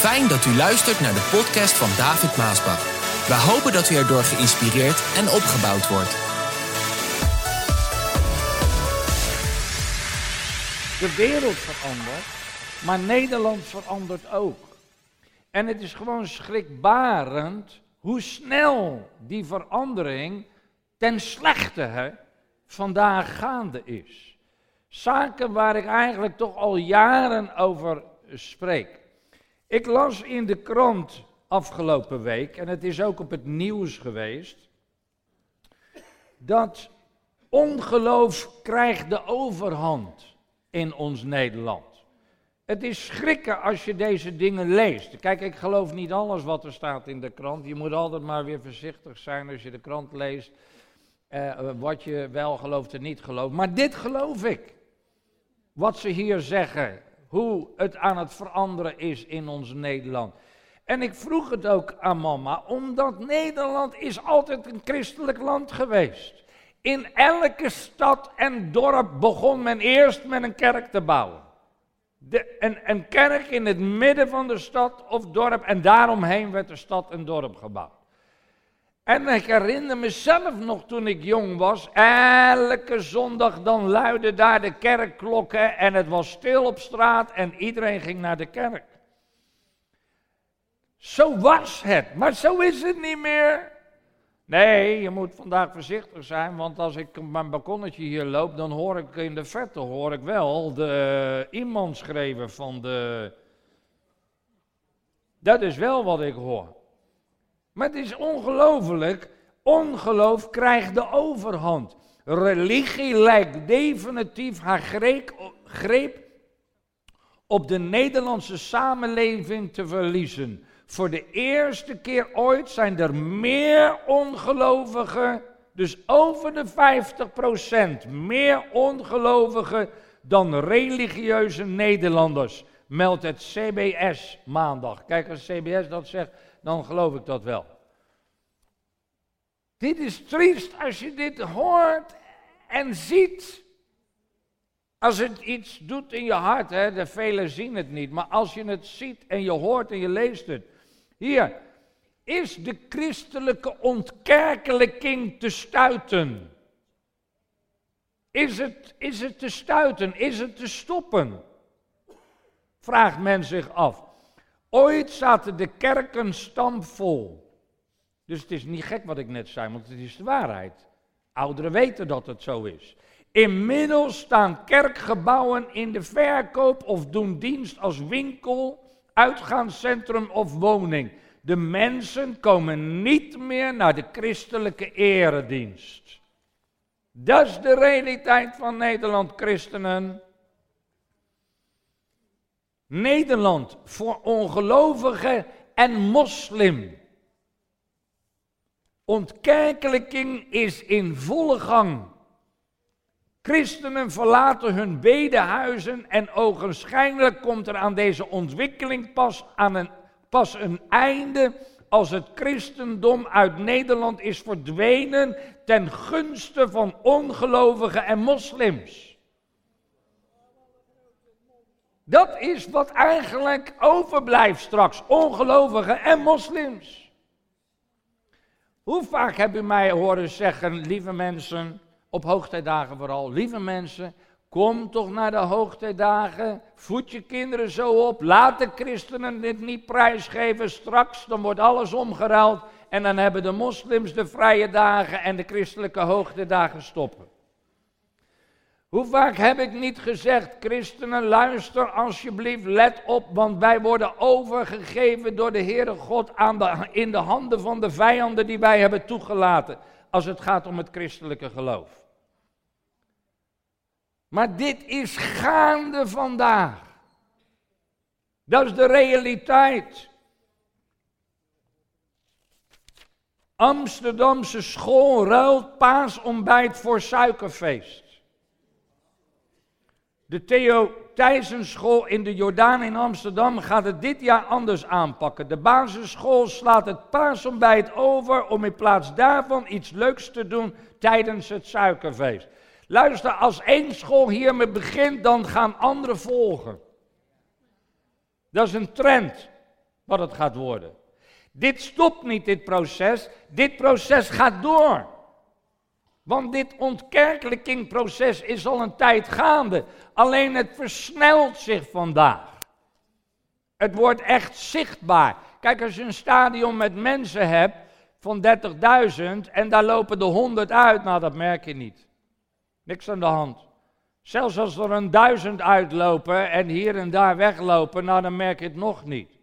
Fijn dat u luistert naar de podcast van David Maasbach. We hopen dat u erdoor geïnspireerd en opgebouwd wordt. De wereld verandert, maar Nederland verandert ook. En het is gewoon schrikbarend hoe snel die verandering ten slechte hè, vandaag gaande is. Zaken waar ik eigenlijk toch al jaren over spreek. Ik las in de krant afgelopen week, en het is ook op het nieuws geweest, dat ongeloof krijgt de overhand in ons Nederland. Het is schrikken als je deze dingen leest. Kijk, ik geloof niet alles wat er staat in de krant. Je moet altijd maar weer voorzichtig zijn als je de krant leest. Eh, wat je wel gelooft en niet gelooft. Maar dit geloof ik. Wat ze hier zeggen. Hoe het aan het veranderen is in ons Nederland. En ik vroeg het ook aan mama, omdat Nederland is altijd een christelijk land geweest. In elke stad en dorp begon men eerst met een kerk te bouwen. De, een, een kerk in het midden van de stad of dorp en daaromheen werd de stad en dorp gebouwd. En ik herinner mezelf nog toen ik jong was, elke zondag dan luidden daar de kerkklokken en het was stil op straat en iedereen ging naar de kerk. Zo was het, maar zo is het niet meer. Nee, je moet vandaag voorzichtig zijn, want als ik op mijn balkonnetje hier loop, dan hoor ik in de verte hoor ik wel de iemand schreven van de. Dat is wel wat ik hoor. Maar het is ongelooflijk. Ongeloof krijgt de overhand. Religie lijkt definitief haar greep op de Nederlandse samenleving te verliezen. Voor de eerste keer ooit zijn er meer ongelovigen, dus over de 50% meer ongelovigen dan religieuze Nederlanders, meldt het CBS maandag. Kijk, als CBS dat zegt, dan geloof ik dat wel. Dit is triest als je dit hoort en ziet. Als het iets doet in je hart, hè, de velen zien het niet, maar als je het ziet en je hoort en je leest het, hier, is de christelijke ontkerkelijking te stuiten? Is het, is het te stuiten? Is het te stoppen? Vraagt men zich af. Ooit zaten de kerken stampvol. Dus het is niet gek wat ik net zei, want het is de waarheid. Ouderen weten dat het zo is. Inmiddels staan kerkgebouwen in de verkoop of doen dienst als winkel, uitgaanscentrum of woning. De mensen komen niet meer naar de christelijke eredienst. Dat is de realiteit van Nederland, christenen. Nederland voor ongelovigen en moslim. Ontkerkelijking is in volle gang. Christenen verlaten hun bedehuizen en ogenschijnlijk komt er aan deze ontwikkeling pas, aan een, pas een einde als het christendom uit Nederland is verdwenen ten gunste van ongelovigen en moslims. Dat is wat eigenlijk overblijft straks, ongelovigen en moslims. Hoe vaak heb u mij horen zeggen, lieve mensen, op hoogtijdagen vooral. Lieve mensen, kom toch naar de hoogtijdagen. Voed je kinderen zo op. Laat de christenen dit niet prijsgeven. Straks dan wordt alles omgeruild. En dan hebben de moslims de vrije dagen en de christelijke hoogtijdagen stoppen. Hoe vaak heb ik niet gezegd, christenen, luister alsjeblieft, let op, want wij worden overgegeven door de Heere God aan de, in de handen van de vijanden die wij hebben toegelaten, als het gaat om het christelijke geloof. Maar dit is gaande vandaag. Dat is de realiteit. Amsterdamse school ruilt paasontbijt voor suikerfeest. De Theo Thijsenschool in de Jordaan in Amsterdam gaat het dit jaar anders aanpakken. De basisschool slaat het paasontbijt over om in plaats daarvan iets leuks te doen tijdens het suikerfeest. Luister, als één school hiermee begint, dan gaan andere volgen. Dat is een trend. wat het gaat worden. Dit stopt niet, dit proces. Dit proces gaat door. Want dit ontkerkelijkingproces is al een tijd gaande. Alleen het versnelt zich vandaag. Het wordt echt zichtbaar. Kijk, als je een stadion met mensen hebt van 30.000 en daar lopen de 100 uit, nou dat merk je niet. Niks aan de hand. Zelfs als er een duizend uitlopen en hier en daar weglopen, nou dan merk je het nog niet.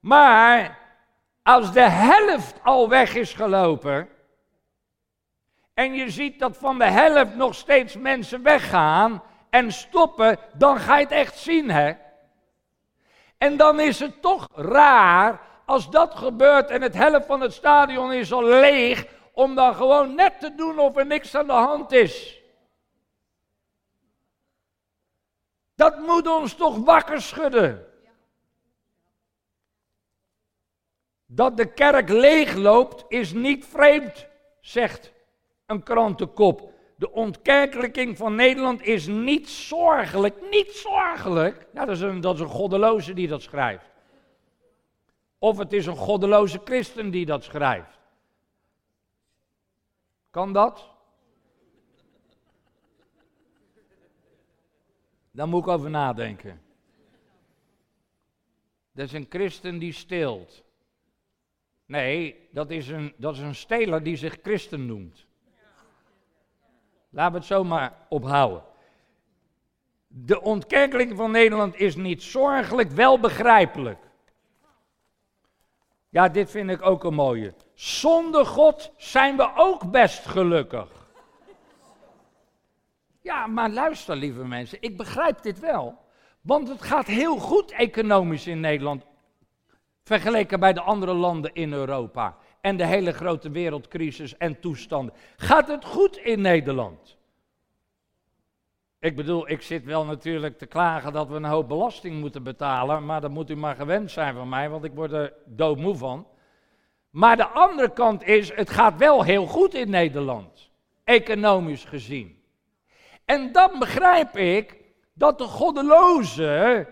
Maar als de helft al weg is gelopen en je ziet dat van de helft nog steeds mensen weggaan en stoppen, dan ga je het echt zien, hè? En dan is het toch raar als dat gebeurt en het helft van het stadion is al leeg, om dan gewoon net te doen of er niks aan de hand is. Dat moet ons toch wakker schudden. Dat de kerk leegloopt is niet vreemd, zegt een krantenkop. De ontkerkelijking van Nederland is niet zorgelijk. Niet zorgelijk. Ja, dat, is een, dat is een goddeloze die dat schrijft. Of het is een goddeloze christen die dat schrijft. Kan dat? Daar moet ik over nadenken. Dat is een christen die steelt. Nee, dat is een, dat is een steler die zich christen noemt. Laten we het zo maar ophouden. De ontkerkeling van Nederland is niet zorgelijk, wel begrijpelijk. Ja, dit vind ik ook een mooie. Zonder God zijn we ook best gelukkig. Ja, maar luister, lieve mensen, ik begrijp dit wel. Want het gaat heel goed economisch in Nederland. Vergeleken bij de andere landen in Europa. En de hele grote wereldcrisis en toestanden. Gaat het goed in Nederland? Ik bedoel, ik zit wel natuurlijk te klagen dat we een hoop belasting moeten betalen. Maar dat moet u maar gewend zijn van mij, want ik word er doodmoe van. Maar de andere kant is, het gaat wel heel goed in Nederland. Economisch gezien. En dan begrijp ik dat de goddeloze,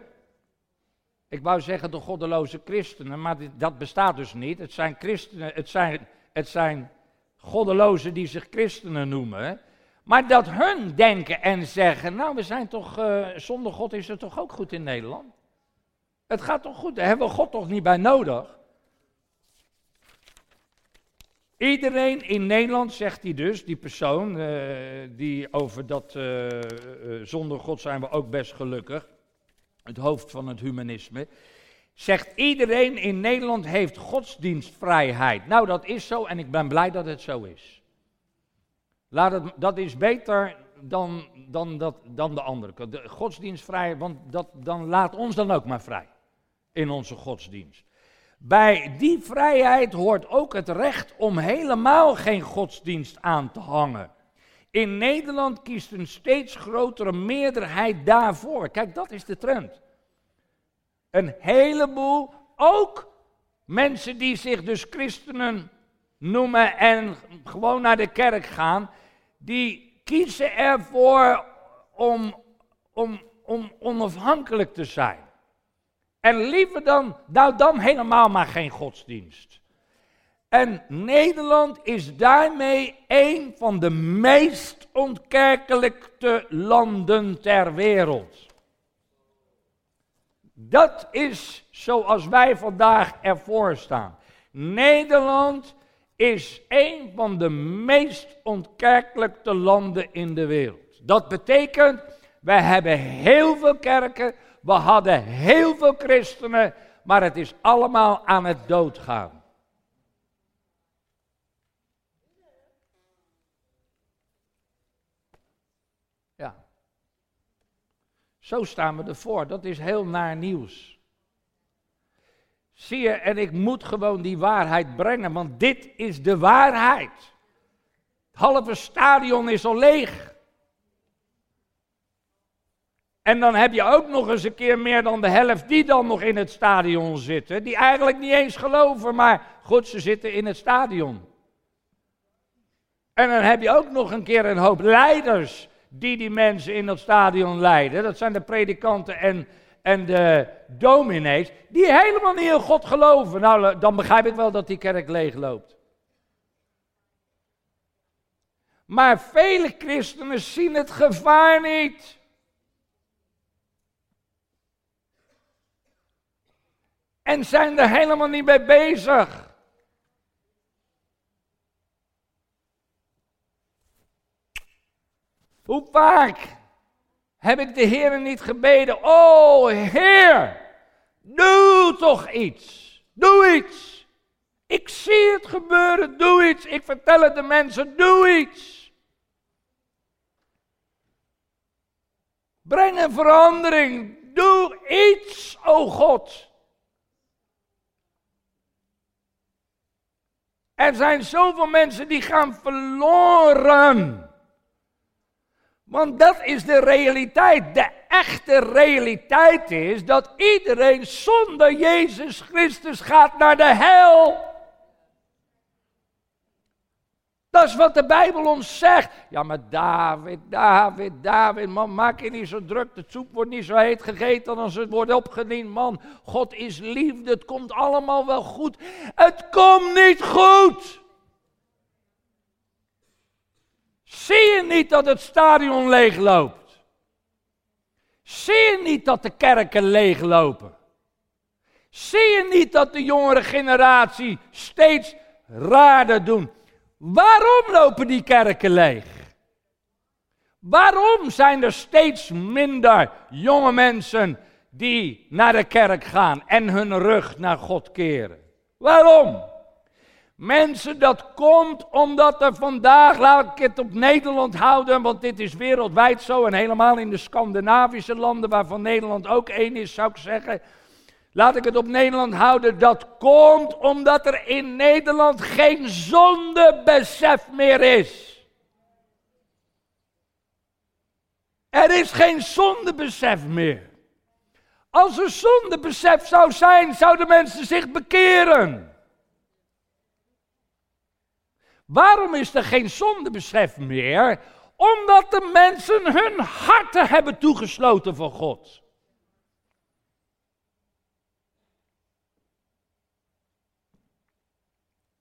ik wou zeggen de goddeloze christenen, maar dat bestaat dus niet. Het zijn christenen, het zijn, het zijn goddelozen die zich christenen noemen. Maar dat hun denken en zeggen, nou we zijn toch, uh, zonder God is het toch ook goed in Nederland? Het gaat toch goed, daar hebben we God toch niet bij nodig? Iedereen in Nederland, zegt hij dus, die persoon, uh, die over dat uh, zonder God zijn we ook best gelukkig, het hoofd van het humanisme, zegt iedereen in Nederland heeft godsdienstvrijheid. Nou, dat is zo en ik ben blij dat het zo is. Laat dat is beter dan, dan, dat, dan de andere kant. De godsdienstvrijheid, want dat, dan laat ons dan ook maar vrij in onze godsdienst. Bij die vrijheid hoort ook het recht om helemaal geen godsdienst aan te hangen. In Nederland kiest een steeds grotere meerderheid daarvoor. Kijk, dat is de trend. Een heleboel, ook mensen die zich dus christenen noemen en gewoon naar de kerk gaan, die kiezen ervoor om, om, om onafhankelijk te zijn. En liever dan, nou dan helemaal maar geen godsdienst. En Nederland is daarmee een van de meest ontkerkelijkte landen ter wereld. Dat is zoals wij vandaag ervoor staan. Nederland is een van de meest ontkerkelijkte landen in de wereld. Dat betekent, wij hebben heel veel kerken, we hadden heel veel christenen, maar het is allemaal aan het doodgaan. Ja. Zo staan we ervoor. Dat is heel naar nieuws. Zie je, en ik moet gewoon die waarheid brengen, want dit is de waarheid. Het halve stadion is al leeg. En dan heb je ook nog eens een keer meer dan de helft die dan nog in het stadion zitten. Die eigenlijk niet eens geloven, maar goed, ze zitten in het stadion. En dan heb je ook nog een keer een hoop leiders die die mensen in dat stadion leiden. Dat zijn de predikanten en, en de dominees, die helemaal niet in God geloven. Nou, dan begrijp ik wel dat die kerk leeg loopt. Maar vele christenen zien het gevaar niet. En zijn er helemaal niet mee bezig. Hoe vaak heb ik de Heer niet gebeden? Oh Heer, doe toch iets. Doe iets. Ik zie het gebeuren, doe iets. Ik vertel het de mensen, doe iets. Breng een verandering. Doe iets, o oh God. Er zijn zoveel mensen die gaan verloren. Want dat is de realiteit. De echte realiteit is dat iedereen zonder Jezus Christus gaat naar de hel. Dat is wat de Bijbel ons zegt. Ja, maar David, David, David, man, maak je niet zo druk. De soep wordt niet zo heet gegeten als het wordt opgediend, man. God is liefde, het komt allemaal wel goed. Het komt niet goed. Zie je niet dat het stadion leegloopt? Zie je niet dat de kerken leeglopen? Zie je niet dat de jongere generatie steeds raarder doen? Waarom lopen die kerken leeg? Waarom zijn er steeds minder jonge mensen die naar de kerk gaan en hun rug naar God keren? Waarom? Mensen, dat komt omdat er vandaag, laat ik het op Nederland houden, want dit is wereldwijd zo en helemaal in de Scandinavische landen, waarvan Nederland ook één is, zou ik zeggen. Laat ik het op Nederland houden. Dat komt omdat er in Nederland geen zondebesef meer is. Er is geen zondebesef meer. Als er zondebesef zou zijn, zouden mensen zich bekeren. Waarom is er geen zondebesef meer? Omdat de mensen hun harten hebben toegesloten voor God.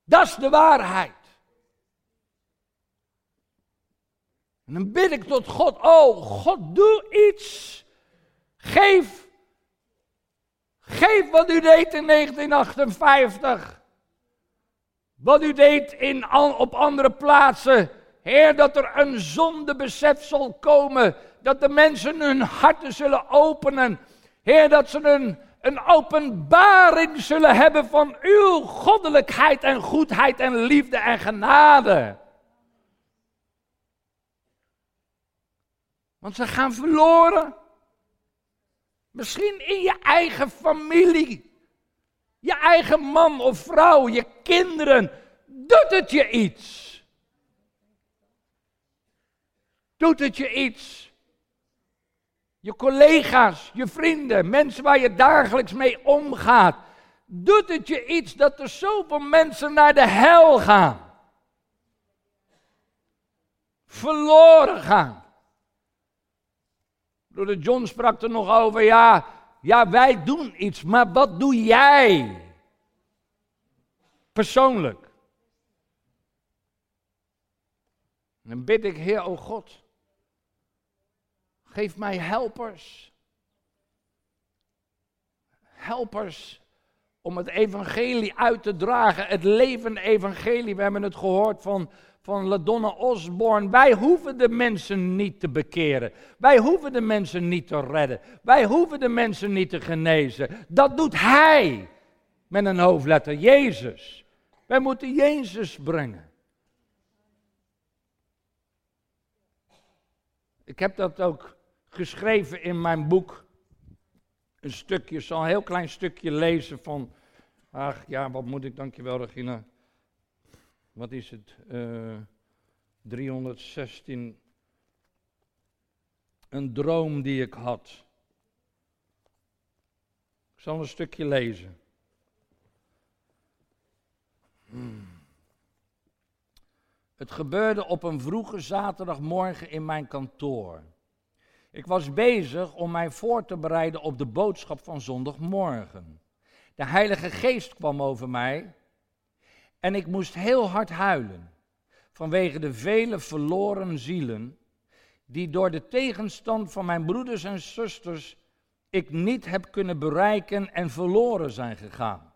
Dat is de waarheid. En dan bid ik tot God, oh God, doe iets. Geef, geef wat u deed in 1958. Wat u deed in, op andere plaatsen. Heer, dat er een zondebesef zal komen. Dat de mensen hun harten zullen openen. Heer, dat ze een, een openbaring zullen hebben van uw goddelijkheid en goedheid en liefde en genade. Want ze gaan verloren. Misschien in je eigen familie. Je eigen man of vrouw, je kinderen. Doet het je iets? Doet het je iets? Je collega's, je vrienden, mensen waar je dagelijks mee omgaat. Doet het je iets dat er zoveel mensen naar de hel gaan? Verloren gaan. de John sprak er nog over, ja, ja, wij doen iets, maar wat doe jij? Persoonlijk. dan bid ik, Heer, o God, geef mij helpers. Helpers om het evangelie uit te dragen, het levende evangelie. We hebben het gehoord van, van LaDonna Osborne. Wij hoeven de mensen niet te bekeren. Wij hoeven de mensen niet te redden. Wij hoeven de mensen niet te genezen. Dat doet Hij met een hoofdletter, Jezus. Wij moeten Jezus brengen. Ik heb dat ook geschreven in mijn boek. Een stukje, zal een heel klein stukje lezen van. Ach ja, wat moet ik, dankjewel Regina wat is het, uh, eh, 316, een droom die ik had. Ik zal een stukje lezen. Hmm. Het gebeurde op een vroege zaterdagmorgen in mijn kantoor. Ik was bezig om mij voor te bereiden op de boodschap van zondagmorgen. De Heilige Geest kwam over mij en ik moest heel hard huilen vanwege de vele verloren zielen die door de tegenstand van mijn broeders en zusters ik niet heb kunnen bereiken en verloren zijn gegaan.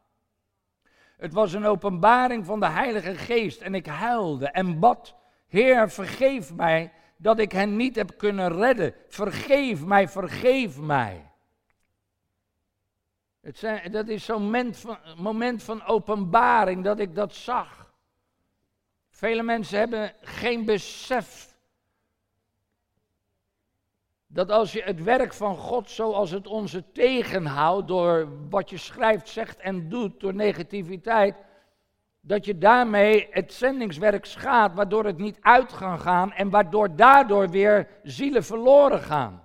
Het was een openbaring van de Heilige Geest en ik huilde en bad, Heer, vergeef mij dat ik hen niet heb kunnen redden. Vergeef mij, vergeef mij. Het dat is zo'n moment van, moment van openbaring dat ik dat zag. Vele mensen hebben geen besef dat als je het werk van God zoals het onze tegenhoudt door wat je schrijft, zegt en doet, door negativiteit, dat je daarmee het zendingswerk schaadt, waardoor het niet uit kan gaan en waardoor daardoor weer zielen verloren gaan.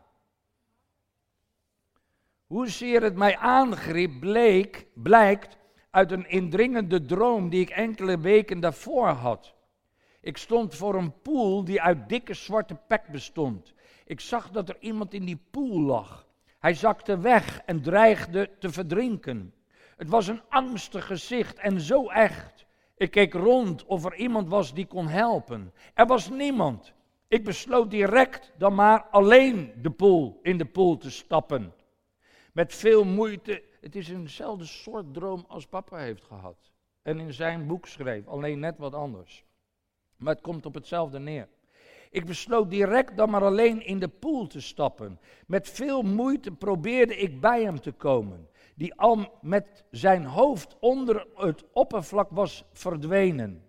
Hoezeer het mij aangriep, bleek, blijkt uit een indringende droom die ik enkele weken daarvoor had. Ik stond voor een poel die uit dikke zwarte pek bestond. Ik zag dat er iemand in die poel lag. Hij zakte weg en dreigde te verdrinken. Het was een angstig gezicht en zo echt. Ik keek rond of er iemand was die kon helpen. Er was niemand. Ik besloot direct dan maar alleen de poel in de poel te stappen. Met veel moeite. Het is eenzelfde soort droom als papa heeft gehad. En in zijn boek schreef, alleen net wat anders. Maar het komt op hetzelfde neer. Ik besloot direct dan maar alleen in de poel te stappen. Met veel moeite probeerde ik bij hem te komen, die al met zijn hoofd onder het oppervlak was verdwenen.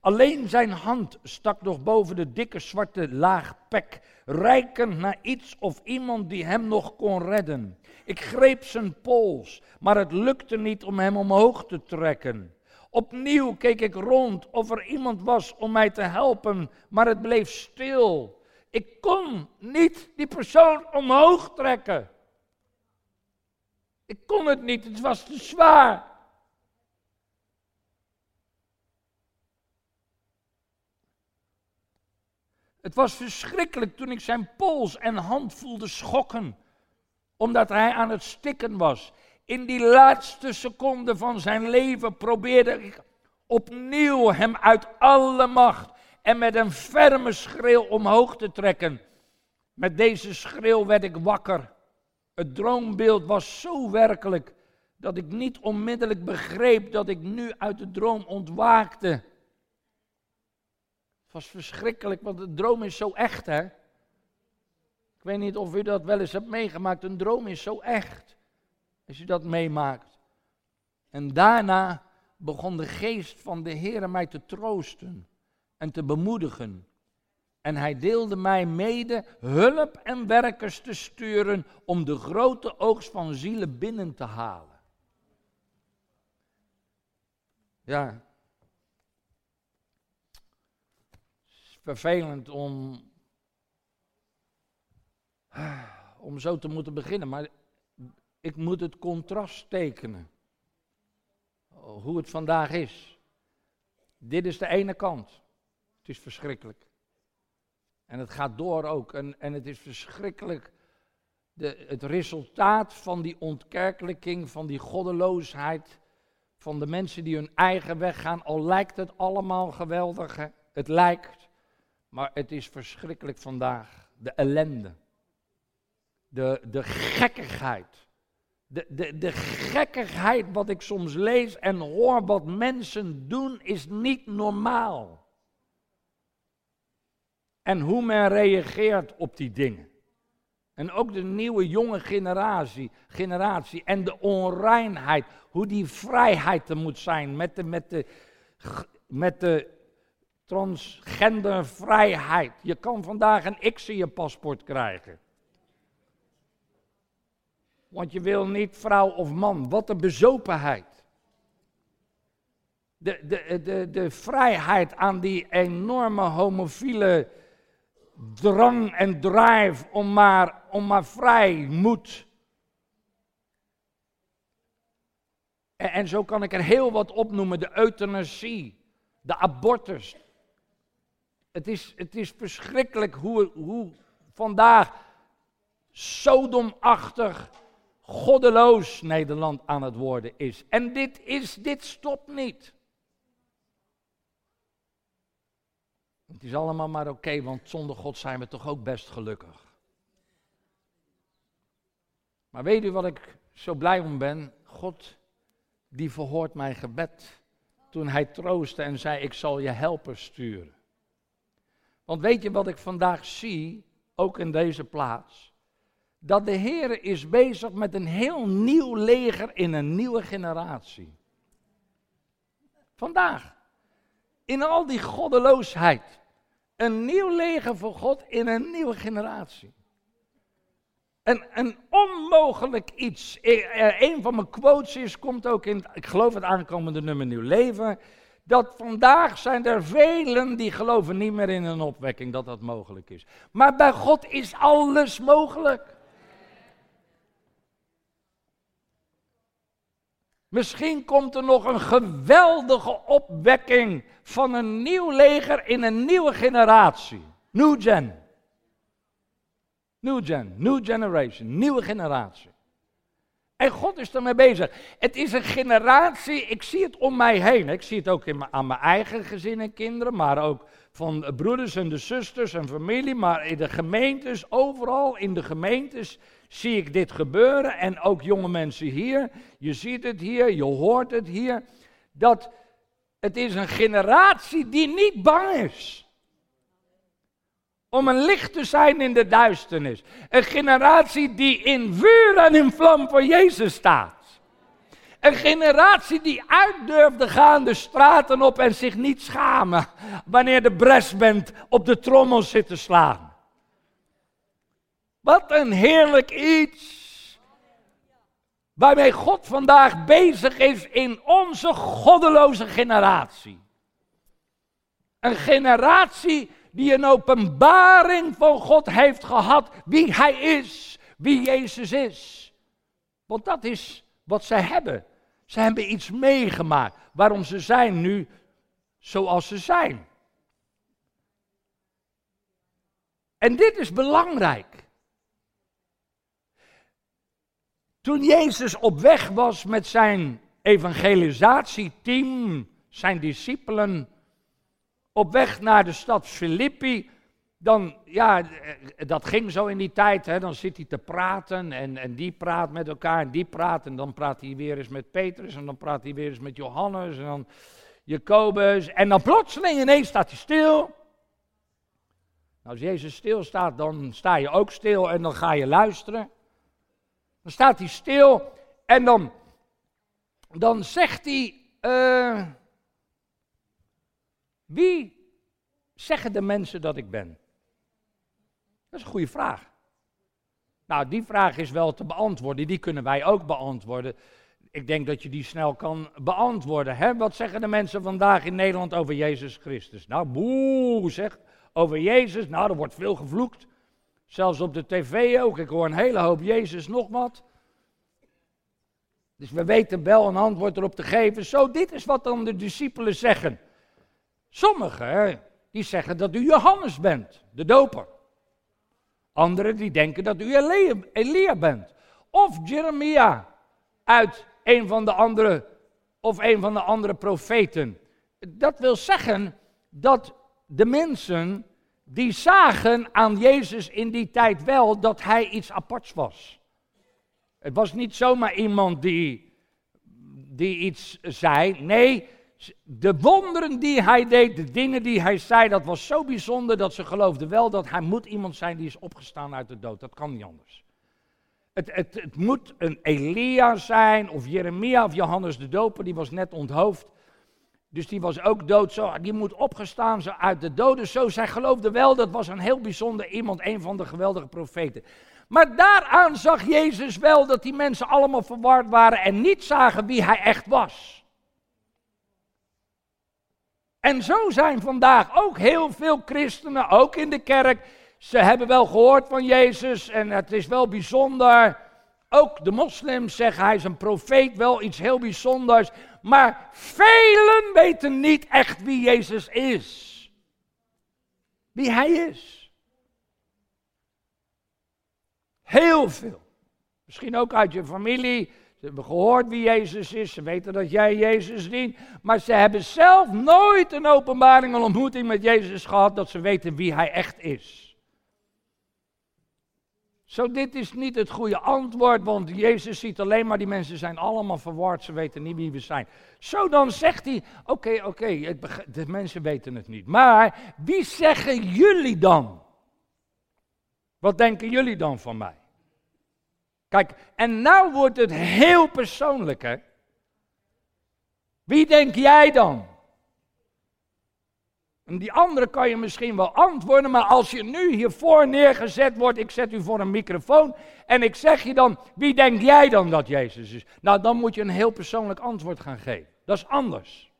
Alleen zijn hand stak nog boven de dikke zwarte laag pek, reikend naar iets of iemand die hem nog kon redden. Ik greep zijn pols, maar het lukte niet om hem omhoog te trekken. Opnieuw keek ik rond of er iemand was om mij te helpen, maar het bleef stil. Ik kon niet die persoon omhoog trekken. Ik kon het niet, het was te zwaar. Het was verschrikkelijk toen ik zijn pols en hand voelde schokken, omdat hij aan het stikken was in die laatste seconde van zijn leven probeerde ik opnieuw hem uit alle macht en met een ferme schreeuw omhoog te trekken. Met deze schreeuw werd ik wakker. Het droombeeld was zo werkelijk dat ik niet onmiddellijk begreep dat ik nu uit de droom ontwaakte. Was verschrikkelijk, want de droom is zo echt, hè? Ik weet niet of u dat wel eens hebt meegemaakt. Een droom is zo echt. Als je dat meemaakt. En daarna begon de geest van de Heer mij te troosten en te bemoedigen. En hij deelde mij mede hulp en werkers te sturen om de grote oogst van zielen binnen te halen. Ja. Het is vervelend om, om zo te moeten beginnen, maar ik moet het contrast tekenen. Hoe het vandaag is. Dit is de ene kant. Het is verschrikkelijk. En het gaat door ook. En, en het is verschrikkelijk. De, het resultaat van die ontkerkelijking, van die goddeloosheid. Van de mensen die hun eigen weg gaan. Al lijkt het allemaal geweldig. Hè? Het lijkt. Maar het is verschrikkelijk vandaag. De ellende. De, de gekkigheid de, de, de gekkigheid wat ik soms lees en hoor wat mensen doen is niet normaal. En hoe men reageert op die dingen. En ook de nieuwe jonge generatie, generatie en de onreinheid, hoe die vrijheid er moet zijn met de, met de, met de transgendervrijheid. Je kan vandaag een X in je paspoort krijgen. Want je wil niet vrouw of man. Wat een bezopenheid. De, de, de, de vrijheid aan die enorme homofiele drang en drive om maar, om maar vrij moet. En, en zo kan ik er heel wat opnoemen. De euthanasie, de abortus. Het is, het is verschrikkelijk hoe, hoe vandaag Sodomachtig, goddeloos Nederland aan het worden is. En dit, is, dit stopt niet. Het is allemaal maar oké, want zonder God zijn we toch ook best gelukkig. Maar weet u wat ik zo blij om ben? God, die verhoort mijn gebed toen hij troostte en zei, ik zal je helpers sturen. Want weet je wat ik vandaag zie, ook in deze plaats? Dat de Heer is bezig met een heel nieuw leger in een nieuwe generatie. Vandaag. In al die goddeloosheid. Een nieuw leger voor God in een nieuwe generatie. Een, een onmogelijk iets. Eh, eh, een van mijn quotes is, komt ook in, ik geloof het aankomende nummer Nieuw Leven, dat vandaag zijn er velen die geloven niet meer in een opwekking dat dat mogelijk is. Maar bij God is alles mogelijk. Misschien komt er nog een geweldige opwekking van een nieuw leger in een nieuwe generatie. New gen. New gen, new generation, nieuwe generatie. En God is ermee bezig. Het is een generatie, ik zie het om mij heen. Ik zie het ook in aan mijn eigen gezin en kinderen, maar ook van broeders en de zusters en familie, maar in de gemeentes, overal in de gemeentes zie ik dit gebeuren. En ook jonge mensen hier, je ziet het hier, je hoort het hier. Dat het is een generatie die niet bang is om een licht te zijn in de duisternis. Een generatie die in vuur en in vlam voor Jezus staat. Een generatie die uit durfde gaan de straten op en zich niet schamen wanneer de bresband op de trommel zit te slaan. Wat een heerlijk iets. Waarmee God vandaag bezig is in onze goddeloze generatie. Een generatie die een openbaring van God heeft gehad wie Hij is, wie Jezus is. Want dat is wat zij hebben. Ze hebben iets meegemaakt waarom ze zijn nu zoals ze zijn. En dit is belangrijk. Toen Jezus op weg was met zijn evangelisatieteam, zijn discipelen, op weg naar de stad Filippi, dan, ja, dat ging zo in die tijd, hè, dan zit hij te praten en, en die praat met elkaar en die praat en dan praat hij weer eens met Petrus en dan praat hij weer eens met Johannes en dan Jacobus en dan plotseling ineens staat hij stil. Nou, als Jezus stilstaat, dan sta je ook stil en dan ga je luisteren. Dan staat hij stil en dan, dan zegt hij, uh, wie zeggen de mensen dat ik ben? Dat is een goede vraag. Nou, die vraag is wel te beantwoorden. Die kunnen wij ook beantwoorden. Ik denk dat je die snel kan beantwoorden. Hè? Wat zeggen de mensen vandaag in Nederland over Jezus Christus? Nou, boe, zeg. Over Jezus, nou, er wordt veel gevloekt. Zelfs op de tv ook. Ik hoor een hele hoop Jezus nog wat. Dus we weten wel een antwoord erop te geven. Zo, dit is wat dan de discipelen zeggen. Sommigen die zeggen dat u Johannes bent, de doper. Anderen die denken dat u Elia, bent. Of Jeremia uit een van de andere, of een van de andere profeten. Dat wil zeggen dat de mensen die zagen aan Jezus in die tijd wel dat hij iets aparts was. Het was niet zomaar iemand die, die iets zei. Nee, de wonderen die hij deed, de dingen die hij zei, dat was zo bijzonder dat ze geloofden wel dat hij moet iemand zijn die is opgestaan uit de dood. Dat kan niet anders. Het, het, het moet een Elia zijn, of Jeremia of Johannes de Doper, die was net onthoofd. Dus die was ook dood, zo, die moet opgestaan zo uit de doden. Zo, zij geloofden wel, dat was een heel bijzonder iemand, een van de geweldige profeten. Maar daaraan zag Jezus wel dat die mensen allemaal verward waren en niet zagen wie hij echt was. En zo zijn vandaag ook heel veel christenen, ook in de kerk. Ze hebben wel gehoord van Jezus en het is wel bijzonder. Ook de moslims zeggen hij is een profeet, wel iets heel bijzonders. Maar velen weten niet echt wie Jezus is. Wie hij is. Heel veel. Misschien ook uit je familie. Ze hebben gehoord wie Jezus is. Ze weten dat jij Jezus dient. Maar ze hebben zelf nooit een openbaring, een ontmoeting met Jezus gehad. Dat ze weten wie hij echt is. Zo, dit is niet het goede antwoord, want Jezus ziet alleen maar die mensen zijn allemaal verward, ze weten niet wie we zijn. Zo, dan zegt hij, oké, oké, de mensen weten het niet. Maar wie zeggen jullie dan? Wat denken jullie dan van mij? Kijk, en nou wordt het heel persoonlijk, hè? Wie denk jij dan? Die andere kan je misschien wel antwoorden, maar als je nu hiervoor neergezet wordt, ik zet u voor een microfoon en ik zeg je dan, wie denk jij dan dat Jezus is? Nou, dan moet je een heel persoonlijk antwoord gaan geven. Dat is anders.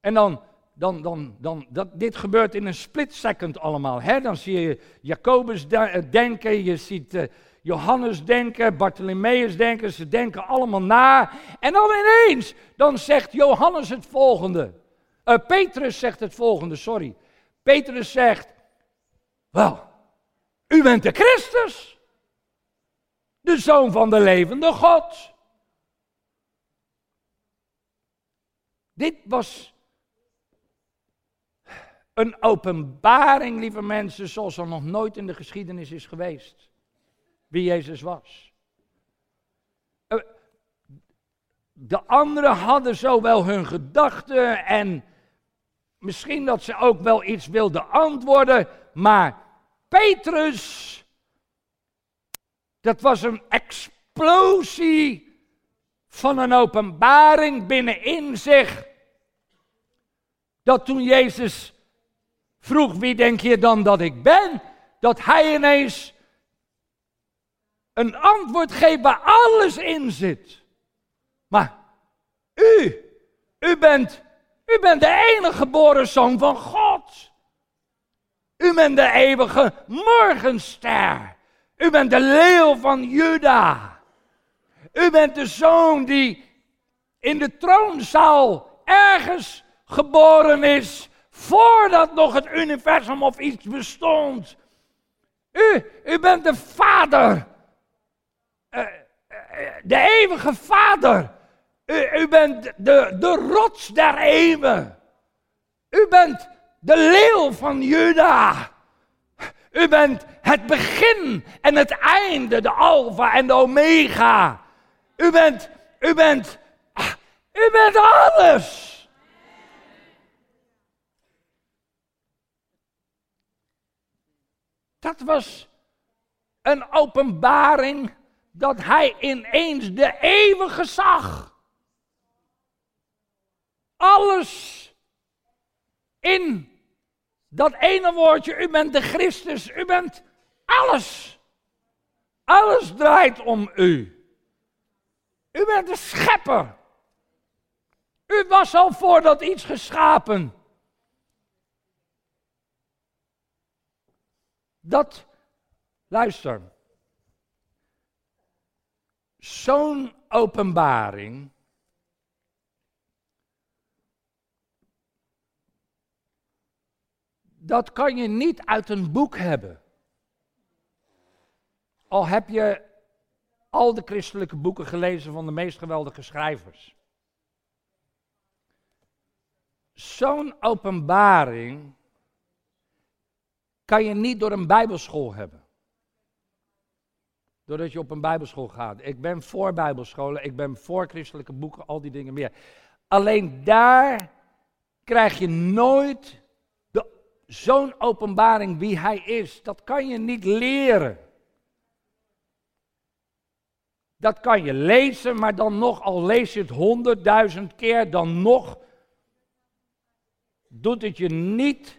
En dan, dan, dan, dan dat, dit gebeurt in een split second allemaal. Hè? Dan zie je Jacobus denken, je ziet uh, Johannes denken, Bartholomeus denken, ze denken allemaal na. En dan ineens, dan zegt Johannes het volgende. Uh, Petrus zegt het volgende, sorry. Petrus zegt, wel, u bent de Christus, de Zoon van de levende God. Dit was een openbaring, lieve mensen, zoals er nog nooit in de geschiedenis is geweest wie Jezus was. Eh, de anderen hadden zo wel hun gedachten en misschien dat ze ook wel iets wilden antwoorden, maar Petrus, dat was een explosie van een openbaring binnenin zich. Dat toen Jezus vroeg, wie denk je dan dat ik ben? Dat hij ineens een antwoord geeft waar alles in zit. Maar u, u bent, u bent de enige geboren zoon van God. U bent de eeuwige morgenster. U bent de leeuw van Juda. U bent de zoon die in de troonzaal ergens geboren is voordat nog het universum of iets bestond. U, u bent de vader eh, eh, de eeuwige Vader. U, u bent de, de rots der eeuwen. U bent de leeuw van Juda. U bent het begin en het einde, de alfa en de omega. U bent, u bent, u bent alles. Dat was een openbaring dat hij ineens de eeuwige zag. Alles in dat ene woordje, u bent de Christus, u bent alles. Alles draait om u. U bent de schepper. U was al voordat iets geschapen. Dat, luister, zo'n openbaring. Dat kan je niet uit een boek hebben. Al heb je al de christelijke boeken gelezen van de meest geweldige schrijvers. Zo'n openbaring kan je niet door een bijbelschool hebben doordat je op een bijbelschool gaat. Ik ben voor bijbelscholen, ik ben voor christelijke boeken, al die dingen meer. Alleen daar krijg je nooit zo'n openbaring wie hij is. Dat kan je niet leren. Dat kan je lezen, maar dan nog, al lees je het honderdduizend keer, dan nog doet het je niet.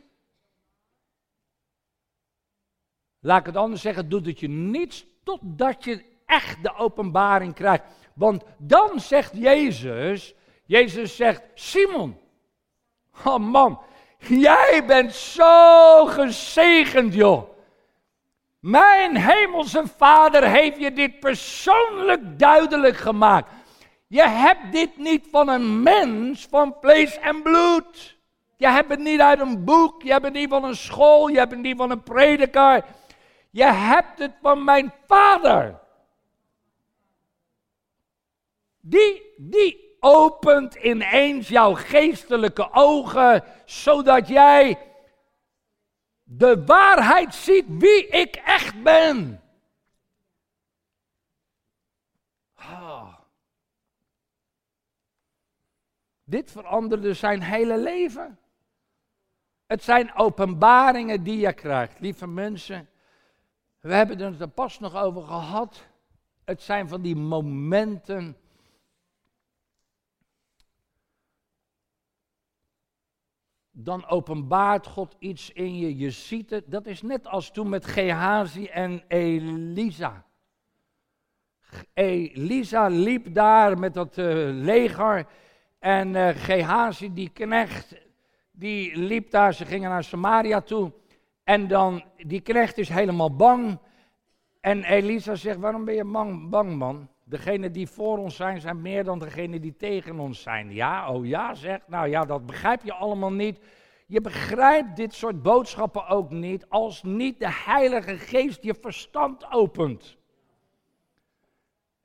Laat ik het anders zeggen, doet het je niets totdat je echt de openbaring krijgt. Want dan zegt Jezus, Jezus zegt, Simon, oh man, jij bent zo gezegend joh. Mijn hemelse vader heeft je dit persoonlijk duidelijk gemaakt. Je hebt dit niet van een mens van vlees en bloed. Je hebt het niet uit een boek, je hebt het niet van een school, je hebt het niet van een prediker. Je hebt het van mijn vader. Die, die opent ineens jouw geestelijke ogen, zodat jij de waarheid ziet wie ik echt ben. Ah. Dit veranderde zijn hele leven. Het zijn openbaringen die je krijgt, lieve mensen. We hebben het er pas nog over gehad. Het zijn van die momenten. Dan openbaart God iets in je. Je ziet het. Dat is net als toen met Gehazi en Elisa. Elisa liep daar met dat uh, leger. En uh, Gehazi, die knecht, die liep daar. Ze gingen naar Samaria toe. En dan, die knecht is helemaal bang. En Elisa zegt, waarom ben je bang, bang man? Degenen die voor ons zijn, zijn meer dan degenen die tegen ons zijn. Ja, oh ja, zegt. Nou ja, dat begrijp je allemaal niet. Je begrijpt dit soort boodschappen ook niet als niet de Heilige Geest je verstand opent.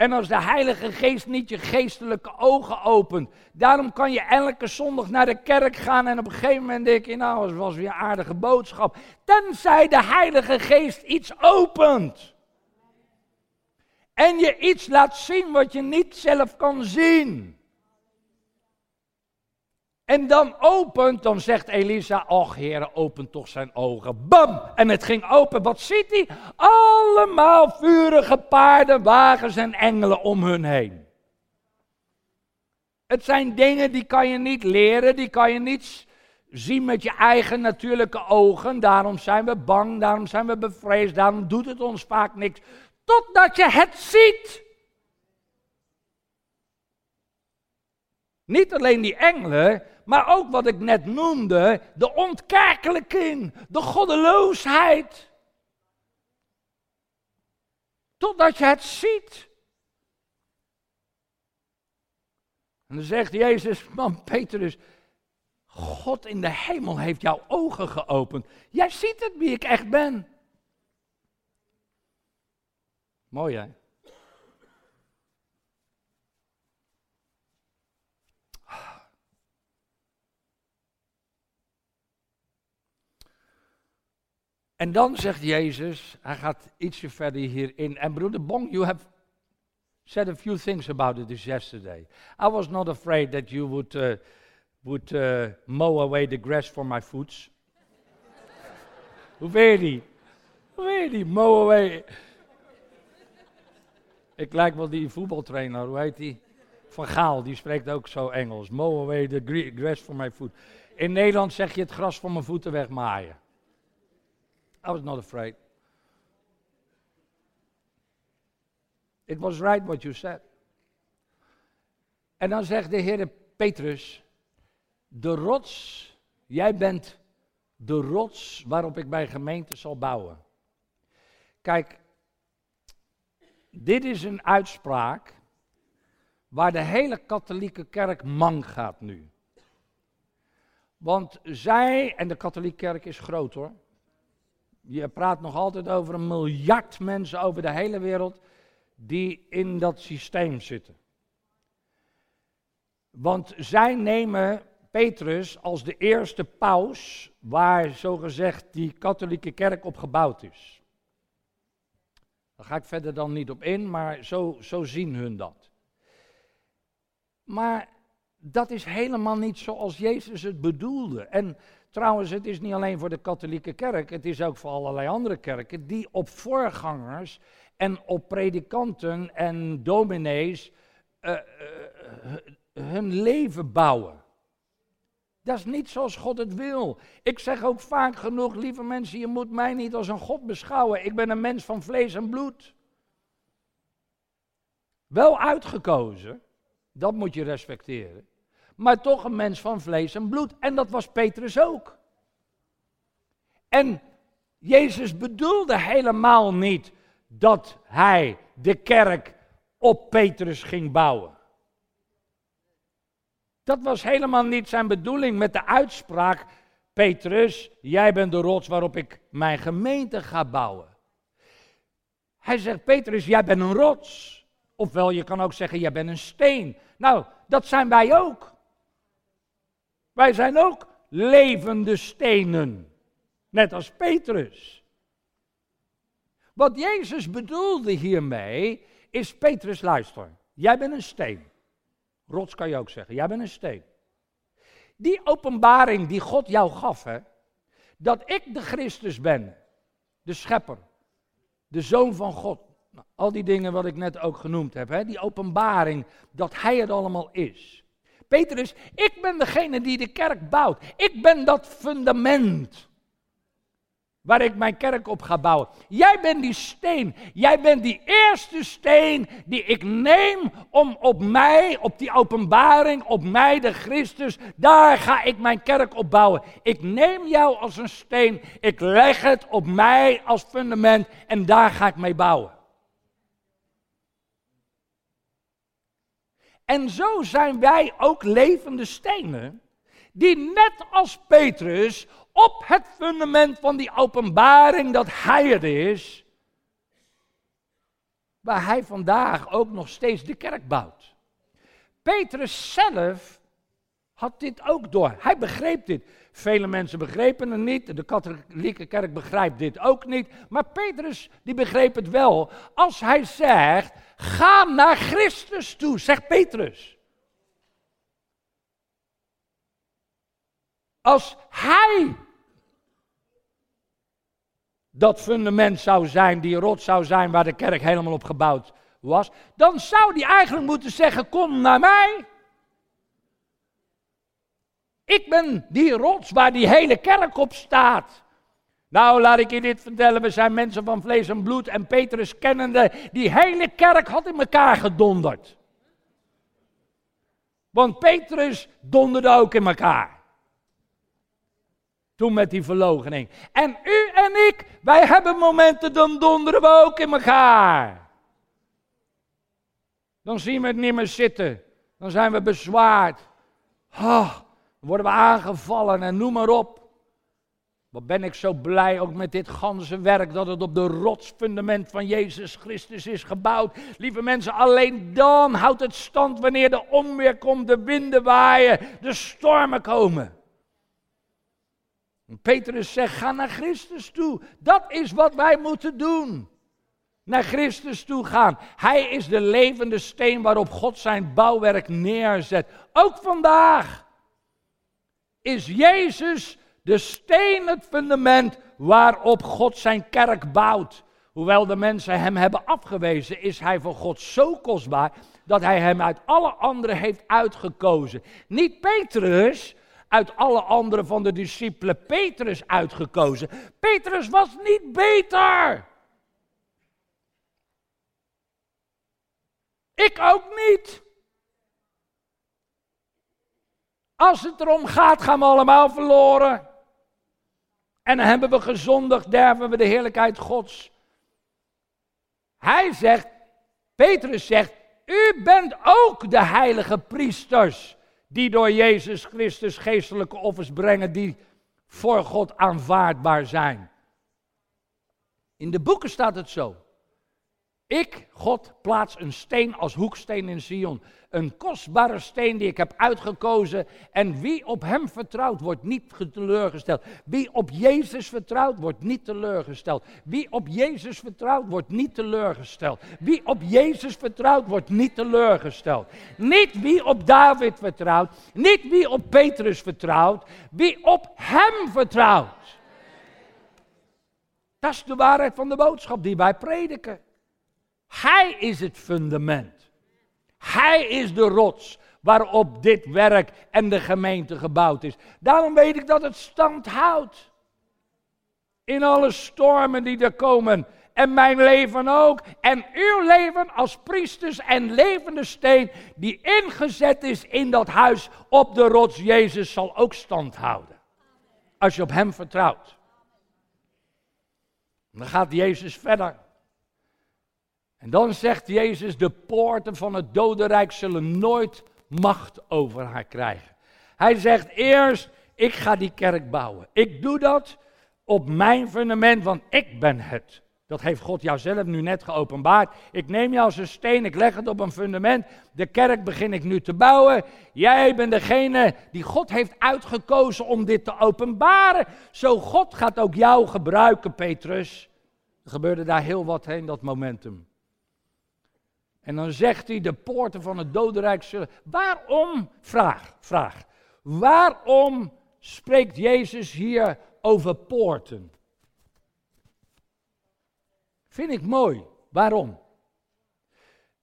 En als de Heilige Geest niet je geestelijke ogen opent. Daarom kan je elke zondag naar de kerk gaan en op een gegeven moment denk je, nou, het was weer een aardige boodschap. Tenzij de Heilige Geest iets opent. En je iets laat zien wat je niet zelf kan zien. En dan opent, dan zegt Elisa, och heren, open toch zijn ogen. Bam! En het ging open. Wat ziet hij? Allemaal vurige paarden, wagens en engelen om hun heen. Het zijn dingen die kan je niet leren, die kan je niet zien met je eigen natuurlijke ogen. Daarom zijn we bang, daarom zijn we bevreesd, daarom doet het ons vaak niks. Totdat je het ziet. Niet alleen die engelen, maar ook wat ik net noemde, de ontkerkelijking, de goddeloosheid. Totdat je het ziet. En dan zegt Jezus, man Petrus, God in de hemel heeft jouw ogen geopend. Jij ziet het wie ik echt ben. Mooi hè? En dan zegt Jezus, hij gaat ietsje verder hierin. En broeder Bong, you have said a few things about it this yesterday. I was not afraid that you would, uh, would uh, mow away the grass for my foots. Hoe weet die? Mow away. Ik lijk wel die voetbaltrainer, hoe heet die? Van Gaal, die spreekt ook zo Engels. Mow away the grass for my foot. In Nederland zeg je het gras van mijn voeten wegmaaien. I was not afraid. It was right what you said. En dan zegt de Heer Petrus, de rots, jij bent de rots waarop ik mijn gemeente zal bouwen. Kijk, dit is een uitspraak waar de hele katholieke kerk man gaat nu. Want zij, en de katholieke kerk is groot hoor, je praat nog altijd over een miljard mensen over de hele wereld die in dat systeem zitten. Want zij nemen Petrus als de eerste paus waar zogezegd die katholieke kerk op gebouwd is. Daar ga ik verder dan niet op in, maar zo, zo zien hun dat. Maar dat is helemaal niet zoals Jezus het bedoelde. En Trouwens, het is niet alleen voor de katholieke kerk, het is ook voor allerlei andere kerken die op voorgangers en op predikanten en dominees uh, uh, hun leven bouwen. Dat is niet zoals God het wil. Ik zeg ook vaak genoeg, lieve mensen, je moet mij niet als een God beschouwen. Ik ben een mens van vlees en bloed. Wel uitgekozen, dat moet je respecteren maar toch een mens van vlees en bloed. En dat was Petrus ook. En Jezus bedoelde helemaal niet dat hij de kerk op Petrus ging bouwen. Dat was helemaal niet zijn bedoeling met de uitspraak: Petrus, jij bent de rots waarop ik mijn gemeente ga bouwen. Hij zegt: Petrus, jij bent een rots. Ofwel, je kan ook zeggen: jij bent een steen. Nou, dat zijn wij ook. Wij zijn ook levende stenen. Net als Petrus. Wat Jezus bedoelde hiermee is: Petrus, luister. Jij bent een steen. Rots kan je ook zeggen. Jij bent een steen. Die openbaring die God jou gaf, hè, dat ik de Christus ben, de schepper, de zoon van God. Nou, al die dingen wat ik net ook genoemd heb, hè, die openbaring dat hij het allemaal is. Petrus, ik ben degene die de kerk bouwt. Ik ben dat fundament waar ik mijn kerk op ga bouwen. Jij bent die steen. Jij bent die eerste steen die ik neem om op mij, op die openbaring, op mij, de Christus, daar ga ik mijn kerk op bouwen. Ik neem jou als een steen, ik leg het op mij als fundament en daar ga ik mee bouwen. En zo zijn wij ook levende stenen, die net als Petrus op het fundament van die openbaring dat Hij het is, waar Hij vandaag ook nog steeds de kerk bouwt. Petrus zelf had dit ook door. Hij begreep dit. Vele mensen begrepen het niet. De katholieke kerk begrijpt dit ook niet. Maar Petrus, die begreep het wel. Als hij zegt, ga naar Christus toe, zegt Petrus. Als hij dat fundament zou zijn, die rot zou zijn waar de kerk helemaal op gebouwd was, dan zou die eigenlijk moeten zeggen: Kom naar mij. Ik ben die rots waar die hele kerk op staat. Nou, laat ik je dit vertellen. We zijn mensen van vlees en bloed. En Petrus kennende, die hele kerk had in elkaar gedonderd. Want Petrus donderde ook in elkaar. Toen met die verlogening. En u en ik, wij hebben momenten, dan donderen we ook in elkaar. Dan zien we het niet meer zitten. Dan zijn we bezwaard. Oh, worden we aangevallen en noem maar op. Wat ben ik zo blij ook met dit ganse werk dat het op de rotsfundament van Jezus Christus is gebouwd. Lieve mensen, alleen dan houdt het stand wanneer de onweer komt, de winden waaien, de stormen komen. Petrus zegt, ga naar Christus toe. Dat is wat wij moeten doen. Naar Christus toe gaan. Hij is de levende steen waarop God zijn bouwwerk neerzet. Ook vandaag is Jezus de steen, het fundament waarop God zijn kerk bouwt. Hoewel de mensen hem hebben afgewezen, is hij voor God zo kostbaar dat hij hem uit alle anderen heeft uitgekozen. Niet Petrus, uit alle anderen van de discipelen Petrus uitgekozen. Petrus was niet beter. Ik ook niet. Als het erom gaat, gaan we allemaal verloren. En dan hebben we gezondigd, derven we de heerlijkheid Gods. Hij zegt, Petrus zegt, u bent ook de heilige priesters die door Jezus Christus geestelijke offers brengen die voor God aanvaardbaar zijn. In de boeken staat het zo. Ik, God, plaats een steen als hoeksteen in Sion. Een kostbare steen die ik heb uitgekozen. En wie op hem vertrouwt, wordt niet teleurgesteld. Wie op Jezus vertrouwt, wordt niet teleurgesteld. Wie op Jezus vertrouwt, wordt niet teleurgesteld. Wie op Jezus vertrouwt, wordt niet teleurgesteld. Niet wie op David vertrouwt. Niet wie op Petrus vertrouwt. Wie op hem vertrouwt. Dat is de waarheid van de boodschap die wij prediken. Hij is het fundament. Hij is de rots waarop dit werk en de gemeente gebouwd is. Daarom weet ik dat het stand houdt. In alle stormen die er komen. En mijn leven ook. En uw leven als priesters en levende steen die ingezet is in dat huis op de rots Jezus zal ook stand houden. Als je op hem vertrouwt. Dan gaat Jezus verder. En dan zegt Jezus, de poorten van het dodenrijk zullen nooit macht over haar krijgen. Hij zegt eerst, ik ga die kerk bouwen. Ik doe dat op mijn fundament, want ik ben het. Dat heeft God jou zelf nu net geopenbaard. Ik neem jou als een steen, ik leg het op een fundament. De kerk begin ik nu te bouwen. Jij bent degene die God heeft uitgekozen om dit te openbaren. Zo God gaat ook jou gebruiken, Petrus. Er gebeurde daar heel wat heen, dat momentum. En dan zegt hij, de poorten van het dodenrijk zullen... Waarom, vraag, vraag. Waarom spreekt Jezus hier over poorten? Vind ik mooi. Waarom?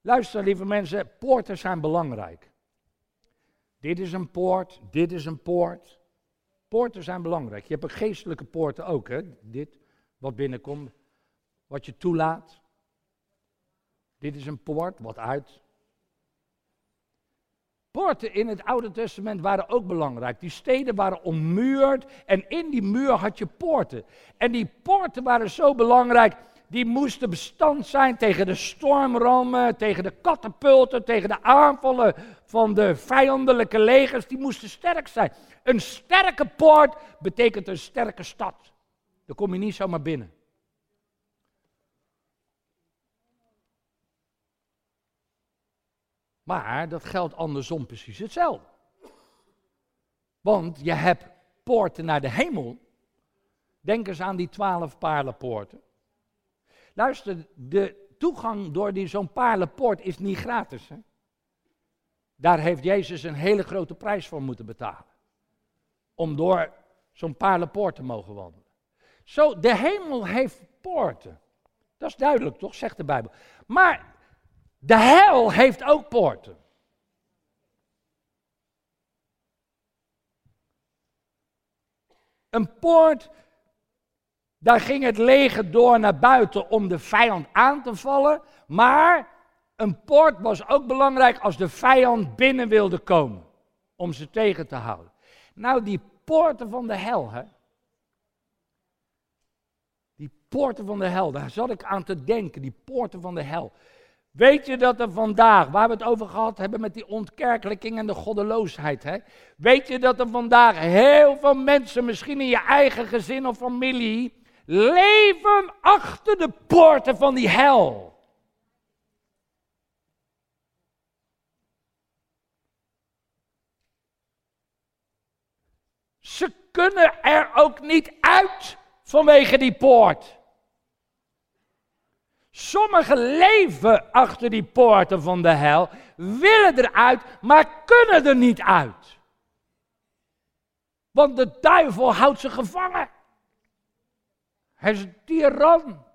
Luister, lieve mensen, poorten zijn belangrijk. Dit is een poort, dit is een poort. Poorten zijn belangrijk. Je hebt een geestelijke poorten ook, hè? Dit, wat binnenkomt, wat je toelaat. Dit is een poort, wat uit. Poorten in het Oude Testament waren ook belangrijk. Die steden waren ommuurd en in die muur had je poorten. En die poorten waren zo belangrijk die moesten bestand zijn tegen de stormrammen, tegen de katapulten, tegen de aanvallen van de vijandelijke legers. Die moesten sterk zijn. Een sterke poort betekent een sterke stad. Daar kom je niet zomaar binnen. Maar dat geldt andersom precies hetzelfde. Want je hebt poorten naar de hemel. Denk eens aan die twaalf paarlenpoorten. Luister, de toegang door die zo'n paarlenpoort is niet gratis. Hè? Daar heeft Jezus een hele grote prijs voor moeten betalen. Om door zo'n paarlenpoort te mogen wandelen. Zo, de hemel heeft poorten. Dat is duidelijk, toch? Zegt de Bijbel. Maar de hel heeft ook poorten. Een poort daar ging het leger door naar buiten om de vijand aan te vallen. Maar een poort was ook belangrijk als de vijand binnen wilde komen. Om ze tegen te houden. Nou, die poorten van de hel, hè. Die poorten van de hel, daar zat ik aan te denken. Die poorten van de hel. Weet je dat er vandaag, waar we het over gehad hebben met die ontkerkelijking en de goddeloosheid, hè? weet je dat er vandaag heel veel mensen, misschien in je eigen gezin of familie, leven achter de poorten van die hel. Ze kunnen er ook niet uit vanwege die poort. Sommigen leven achter die poorten van de hel, willen eruit, maar kunnen er niet uit. Want de duivel houdt ze gevangen. Hij is een.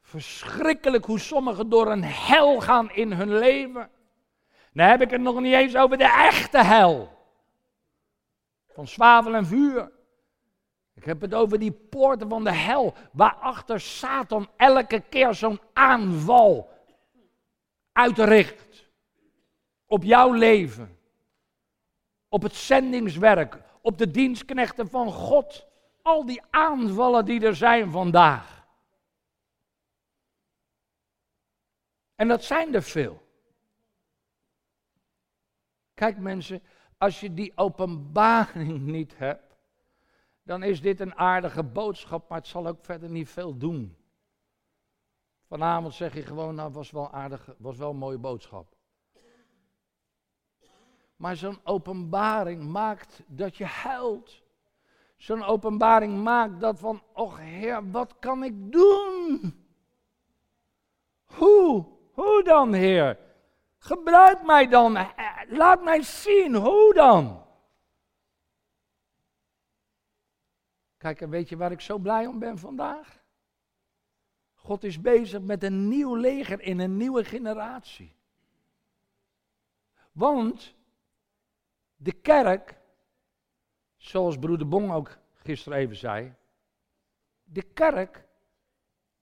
Verschrikkelijk hoe sommigen door een hel gaan in hun leven. Dan heb ik het nog niet eens over de echte hel. Van zwavel en vuur. Ik heb het over die poorten van de hel, waarachter Satan elke keer zo'n aanval uitricht. Op jouw leven. Op het zendingswerk. Op de dienstknechten van God al die aanvallen die er zijn vandaag. En dat zijn er veel. Kijk mensen, als je die openbaring niet hebt, dan is dit een aardige boodschap, maar het zal ook verder niet veel doen. Vanavond zeg je gewoon, nou was wel aardig, was wel een mooie boodschap. Maar zo'n openbaring maakt dat je huilt zo'n openbaring maakt dat van, och Heer, wat kan ik doen? Hoe? Hoe dan, Heer? Gebruik mij dan. Eh, laat mij zien. Hoe dan? Kijk, en weet je waar ik zo blij om ben vandaag? God is bezig met een nieuw leger in een nieuwe generatie. Want de kerk zoals broeder Bong ook gisteren even zei, de kerk,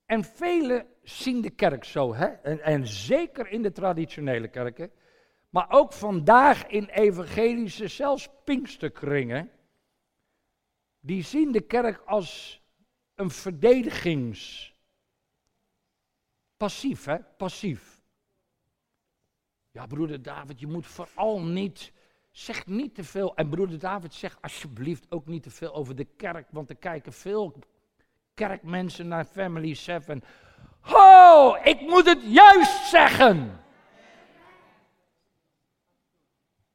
en velen zien de kerk zo, hè? En, en zeker in de traditionele kerken, maar ook vandaag in evangelische, zelfs pinksterkringen, die zien de kerk als een verdedigings... Passief, hè? Passief. Ja, broeder David, je moet vooral niet, zeg niet te veel. En broeder David, zeg alsjeblieft ook niet te veel over de kerk, want er kijken veel kerkmensen naar Family 7. Ho, ik moet het juist zeggen.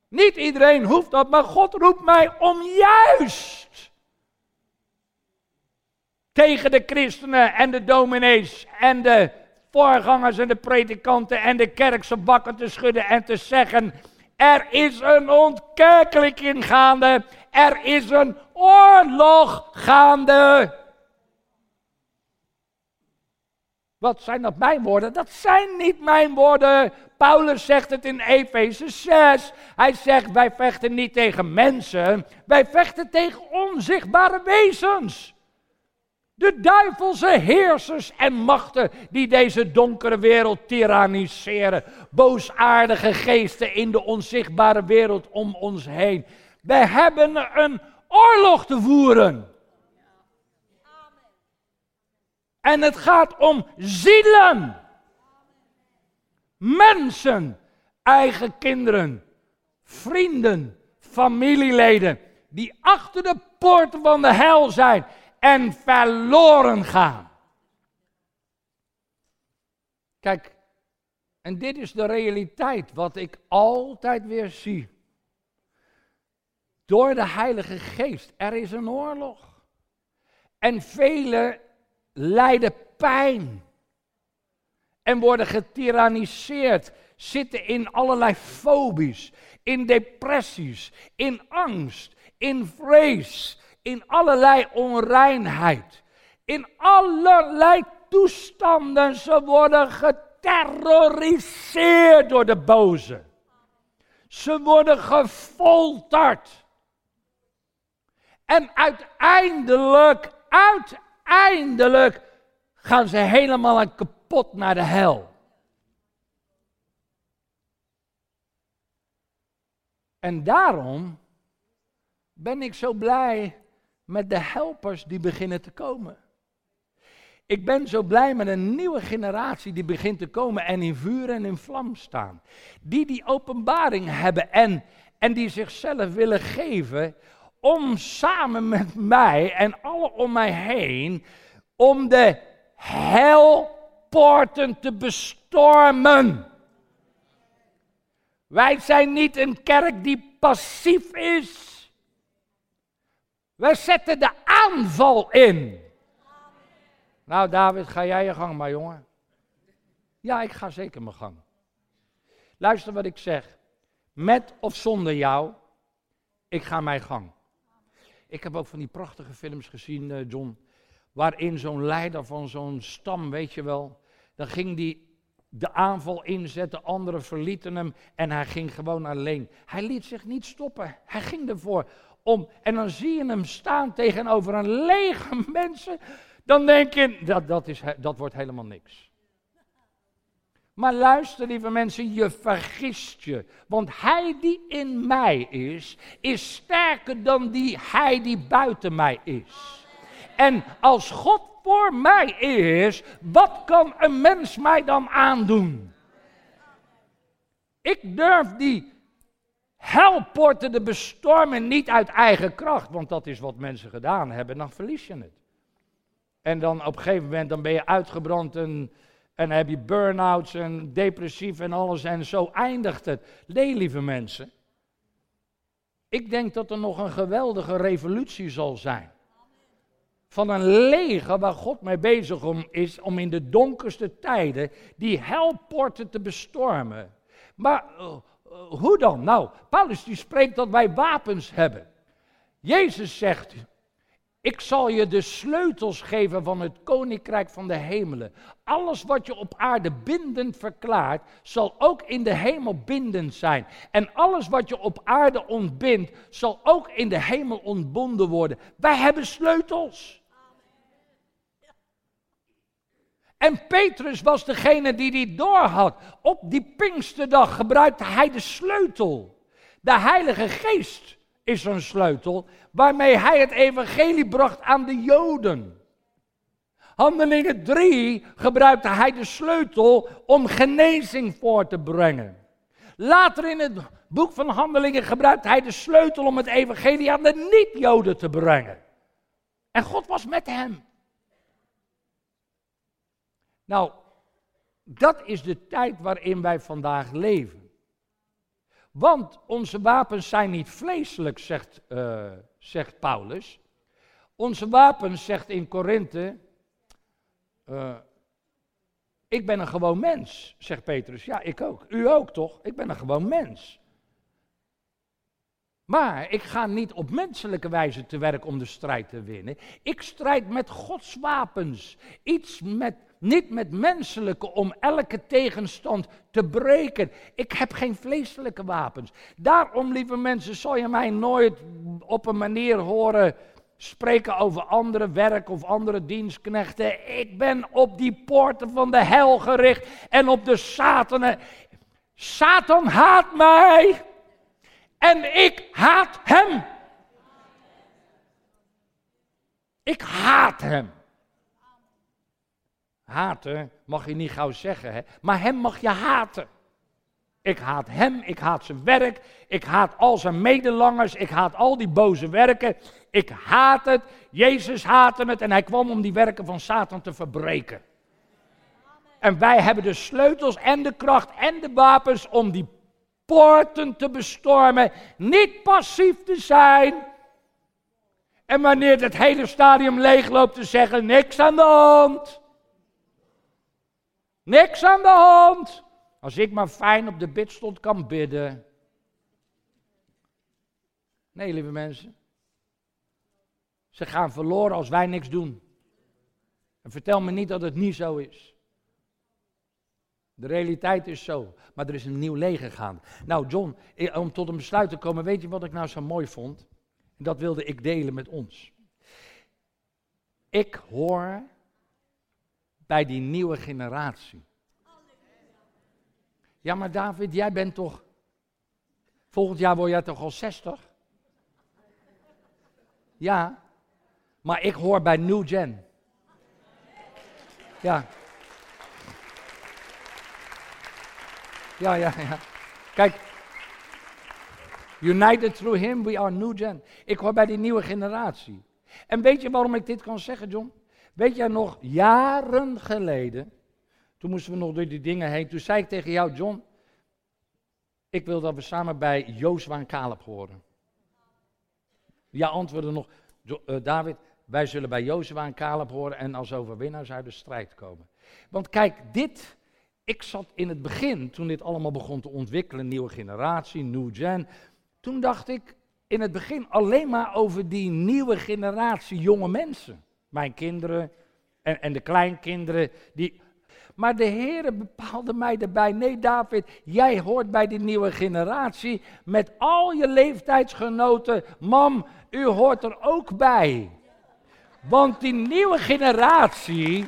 Niet iedereen hoeft dat, maar God roept mij om juist tegen de christenen en de dominees en de voorgangers en de predikanten en de kerkse bakken te schudden en te zeggen: Er is een ontkerkelijking gaande, er is een oorlog gaande. Wat zijn dat mijn woorden? Dat zijn niet mijn woorden. Paulus zegt het in Efeze 6. Hij zegt: Wij vechten niet tegen mensen, wij vechten tegen onzichtbare wezens. De duivelse heersers en machten die deze donkere wereld tyranniseren. Boosaardige geesten in de onzichtbare wereld om ons heen. Wij hebben een oorlog te voeren. En het gaat om zielen. Mensen, eigen kinderen, vrienden, familieleden, die achter de poorten van de hel zijn en verloren gaan. Kijk, en dit is de realiteit wat ik altijd weer zie. Door de Heilige Geest, er is een oorlog. En velen lijden pijn. En worden getyranniseerd, zitten in allerlei fobies, in depressies, in angst, in vrees, in allerlei onreinheid, in allerlei toestanden. Ze worden geterroriseerd door de boze. Ze worden gefolterd. En uiteindelijk, uiteindelijk gaan ze helemaal kapot naar de hel. En daarom ben ik zo blij met de helpers die beginnen te komen. Ik ben zo blij met een nieuwe generatie die begint te komen en in vuur en in vlam staan. Die die openbaring hebben en, en die zichzelf willen geven om samen met mij en alle om mij heen, om de helpoorten te bestormen. Wij zijn niet een kerk die passief is. We zetten de aanval in. Nou, David, ga jij je gang maar, jongen. Ja, ik ga zeker mijn gang. Luister wat ik zeg. Met of zonder jou, ik ga mijn gang. Ik heb ook van die prachtige films gezien, uh, John, waarin zo'n leider van zo'n stam, weet je wel, dan ging die de aanval inzetten, anderen verlieten hem en hij ging gewoon alleen. Hij liet zich niet stoppen, hij ging ervoor om. En dan zie je hem staan tegenover een lege mensen. Dan denk je, dat, dat, is, dat wordt helemaal niks. Maar luister, lieve mensen, je vergist je. Want hij die in mij is, is sterker dan die hij die buiten mij is. En als God voor mij is, wat kan een mens mij dan aandoen? Ik durf die helporten de bestormen niet uit eigen kracht, want dat is wat mensen gedaan hebben, dan verlies je het. En dan op een gegeven moment dan ben je uitgebrand en, en heb je burn-outs en depressief en alles en zo eindigt het. Nee, lieve mensen. Ik denk dat er nog een geweldige revolutie zal zijn. Van een leger waar God mee bezig om is om in de donkerste tijden die helporten te bestormen. Maar uh, hoe dan? Nou, Paulus die spreekt dat wij wapens hebben. Jezus zegt, ik zal je de sleutels geven van het koninkrijk van de hemelen. Alles wat je op aarde bindend verklaart, zal ook in de hemel bindend zijn. En alles wat je op aarde ontbindt, zal ook in de hemel ontbonden worden. Wij hebben sleutels. En Petrus was degene die die doorhad. Op die Pinksterdag gebruikte hij de sleutel. De Heilige Geest is een sleutel waarmee hij het evangelie bracht aan de Joden. Handelingen 3 gebruikte hij de sleutel om genezing voor te brengen. Later in het boek van Handelingen gebruikt hij de sleutel om het evangelie aan de niet-Joden te brengen. En God was met hem. Nou, dat is de tijd waarin wij vandaag leven. Want onze wapens zijn niet vleeselijk, zegt, uh, zegt Paulus. Onze wapens, zegt in Korinthe, uh, ik ben een gewoon mens, zegt Petrus. Ja, ik ook. U ook toch? Ik ben een gewoon mens. Maar ik ga niet op menselijke wijze te werk om de strijd te winnen. Ik strijd met Gods wapens. Iets met, niet met menselijke om elke tegenstand te breken. Ik heb geen vleeselijke wapens. Daarom, lieve mensen, zal je mij nooit op een manier horen spreken over andere werk of andere dienstknechten. Ik ben op die poorten van de hel gericht en op de Satanen. Satan haat mij en ik haat hem. Ik haat hem. Haten mag je niet gauw zeggen, hè? maar hem mag je haten. Ik haat hem, ik haat zijn werk, ik haat al zijn medelangers, ik haat al die boze werken. Ik haat het, Jezus haatte het en hij kwam om die werken van Satan te verbreken. En wij hebben de sleutels en de kracht en de wapens om die poorten te bestormen, niet passief te zijn. En wanneer het hele stadium leegloopt te zeggen, niks aan de hand. Niks aan de hand. Als ik maar fijn op de bidstond kan bidden. Nee, lieve mensen. Ze gaan verloren als wij niks doen. En vertel me niet dat het niet zo is. De realiteit is zo. Maar er is een nieuw leger gaande. Nou, John, om tot een besluit te komen, weet je wat ik nou zo mooi vond? En dat wilde ik delen met ons. Ik hoor bij die nieuwe generatie. Ja, maar David, jij bent toch. Volgend jaar word jij toch al 60? Ja, maar ik hoor bij New Gen. Ja. Ja, ja, ja. Kijk. United through him, we are new gen. Ik hoor bij die nieuwe generatie. En weet je waarom ik dit kan zeggen, John? Weet jij nog, jaren geleden, toen moesten we nog door die dingen heen. Toen zei ik tegen jou, John, ik wil dat we samen bij Jozua en Caleb horen. Ja, antwoordde nog, uh, David, wij zullen bij Jozua en Caleb horen en als overwinnaars uit de strijd komen. Want kijk, dit, ik zat in het begin, toen dit allemaal begon te ontwikkelen, nieuwe generatie, new gen. Toen dacht ik in het begin alleen maar over die nieuwe generatie jonge mensen. Mijn kinderen en, en de kleinkinderen, die maar de Heer bepaalde mij erbij. Nee, David, jij hoort bij die nieuwe generatie met al je leeftijdsgenoten. Mam, u hoort er ook bij. Want die nieuwe generatie,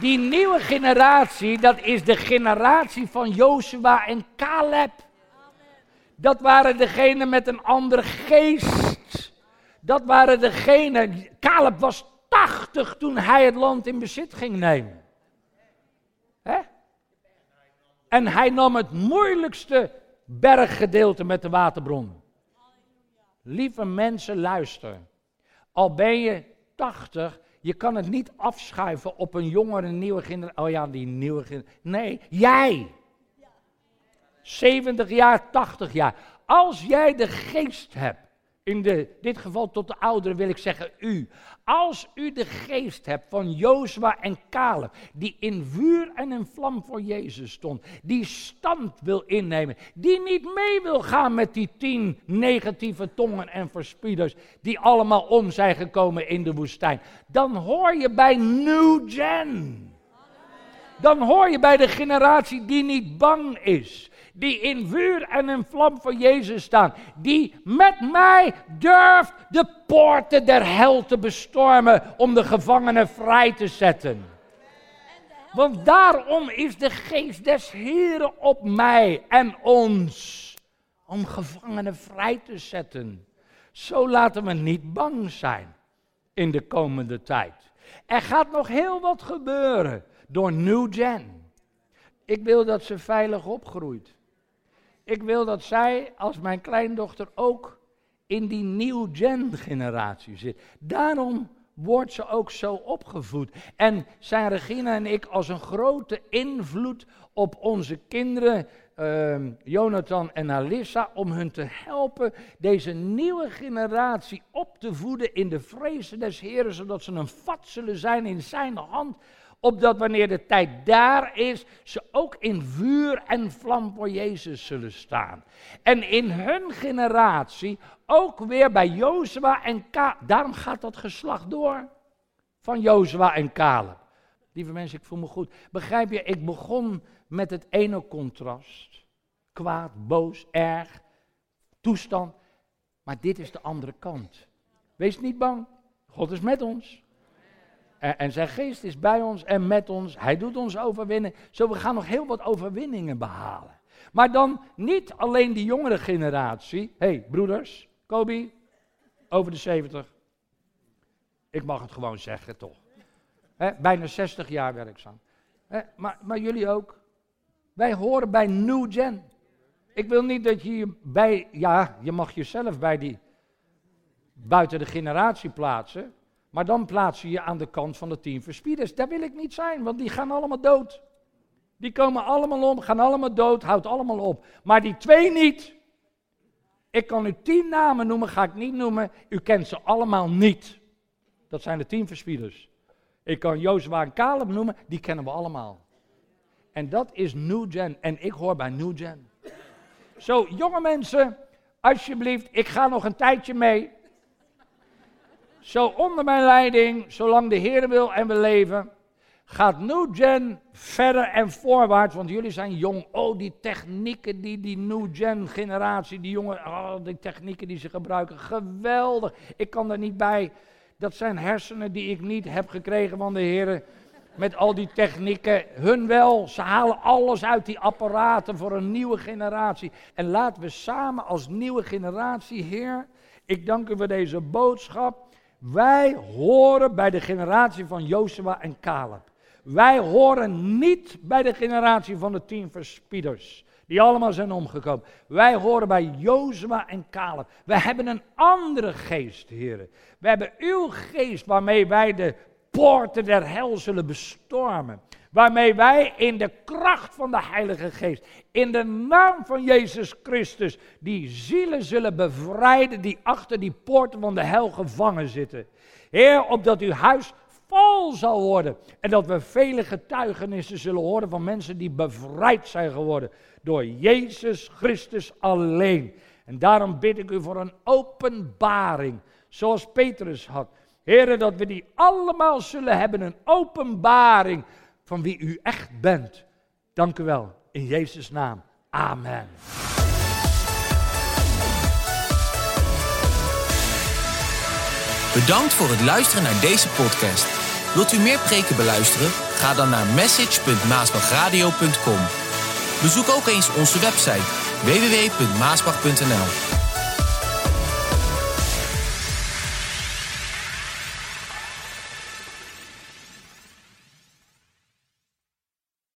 die nieuwe generatie, dat is de generatie van Joshua en Caleb. Dat waren degenen met een andere geest. Dat waren degenen. Caleb was 80 toen hij het land in bezit ging nemen. Hè? En hij nam het moeilijkste berggedeelte met de waterbron. Lieve mensen, luister. Al ben je 80, je kan het niet afschuiven op een jongere, nieuwe generatie. Oh ja, die nieuwe generatie. Nee, jij. 70 jaar, 80 jaar. Als jij de geest hebt in dit geval tot de ouderen wil ik zeggen u. Als u de geest hebt van Jozua en Caleb, die in vuur en in vlam voor Jezus stond, die stand wil innemen, die niet mee wil gaan met die tien negatieve tongen en verspieders, die allemaal om zijn gekomen in de woestijn, dan hoor je bij New Gen. Dan hoor je bij de generatie die niet bang is die in vuur en in vlam voor Jezus staan, die met mij durft de poorten der hel te bestormen om de gevangenen vrij te zetten. Want daarom is de geest des Heren op mij en ons, om gevangenen vrij te zetten. Zo laten we niet bang zijn in de komende tijd. Er gaat nog heel wat gebeuren door New Gen. Ik wil dat ze veilig opgroeit. Ik wil dat zij, als mijn kleindochter, ook in die new gen generatie zit. Daarom wordt ze ook zo opgevoed. En zijn Regina en ik als een grote invloed op onze kinderen, uh, Jonathan en Alissa, om hun te helpen deze nieuwe generatie op te voeden in de vrezen des Heren, zodat ze een vat zullen zijn in zijn hand opdat wanneer de tijd daar is, ze ook in vuur en vlam voor Jezus zullen staan. En in hun generatie ook weer bij Jozua en Caleb. Daarom gaat dat geslacht door van Jozua en Caleb. Lieve mensen, ik voel me goed. Begrijp je, ik begon met het ene contrast. Kwaad, boos, erg, toestand. Maar dit is de andere kant. Wees niet bang. God is met ons. En, zijn geest is bij ons en met ons. Hij doet ons overwinnen. Zo, we gaan nog heel wat overwinningen behalen. Maar dan niet alleen die jongere generatie. Hé, hey, broeders, Kobi, over de 70. Ik mag het gewoon zeggen, toch. bijna 60 jaar werkzaam. maar, maar jullie ook. Wij horen bij New Gen. Ik wil niet dat je bij, ja, je mag jezelf bij die buiten de generatie plaatsen. Maar dan plaats je je aan de kant van de tien verspieders. Daar wil ik niet zijn, want die gaan allemaal dood. Die komen allemaal om, gaan allemaal dood, houdt allemaal op. Maar die twee niet. Ik kan u tien namen noemen, ga ik niet noemen. U kent ze allemaal niet. Dat zijn de tien verspieders. Ik kan Jozua en Caleb noemen, die kennen we allemaal. En dat is New Gen. En ik hoor bij New Gen. Zo, jonge mensen, alsjeblieft, ik ga nog een tijdje mee. Zo onder mijn leiding, zolang de Heer wil en we leven, gaat New Gen verder en voorwaarts. Want jullie zijn jong. Oh, die technieken, die, die New Gen generatie, die jongen, oh, die technieken die ze gebruiken. Geweldig. Ik kan er niet bij. Dat zijn hersenen die ik niet heb gekregen van de Heer. Met al die technieken. Hun wel. Ze halen alles uit die apparaten voor een nieuwe generatie. En laten we samen als nieuwe generatie, Heer. Ik dank u voor deze boodschap. Wij horen bij de generatie van Jozua en Caleb. Wij horen niet bij de generatie van de tien verspieders, die allemaal zijn omgekomen. Wij horen bij Jozua en Caleb. Wij hebben een andere geest, heren. We hebben uw geest waarmee wij de poorten der hel zullen bestormen. Waarmee wij in de kracht van de Heilige Geest, in de naam van Jezus Christus, die zielen zullen bevrijden die achter die poorten van de hel gevangen zitten. Heer, opdat uw huis vol zal worden. En dat we vele getuigenissen zullen horen van mensen die bevrijd zijn geworden door Jezus Christus alleen. En daarom bid ik u voor een openbaring, zoals Petrus had. Heren, dat we die allemaal zullen hebben, een openbaring van wie u echt bent. Dank u wel. In Jezus' naam. Amen. Bedankt voor het luisteren naar deze podcast. Wilt u meer preken beluisteren? Ga dan naar message.maasbachradio.com. Bezoek ook eens onze website www.maasbach.nl.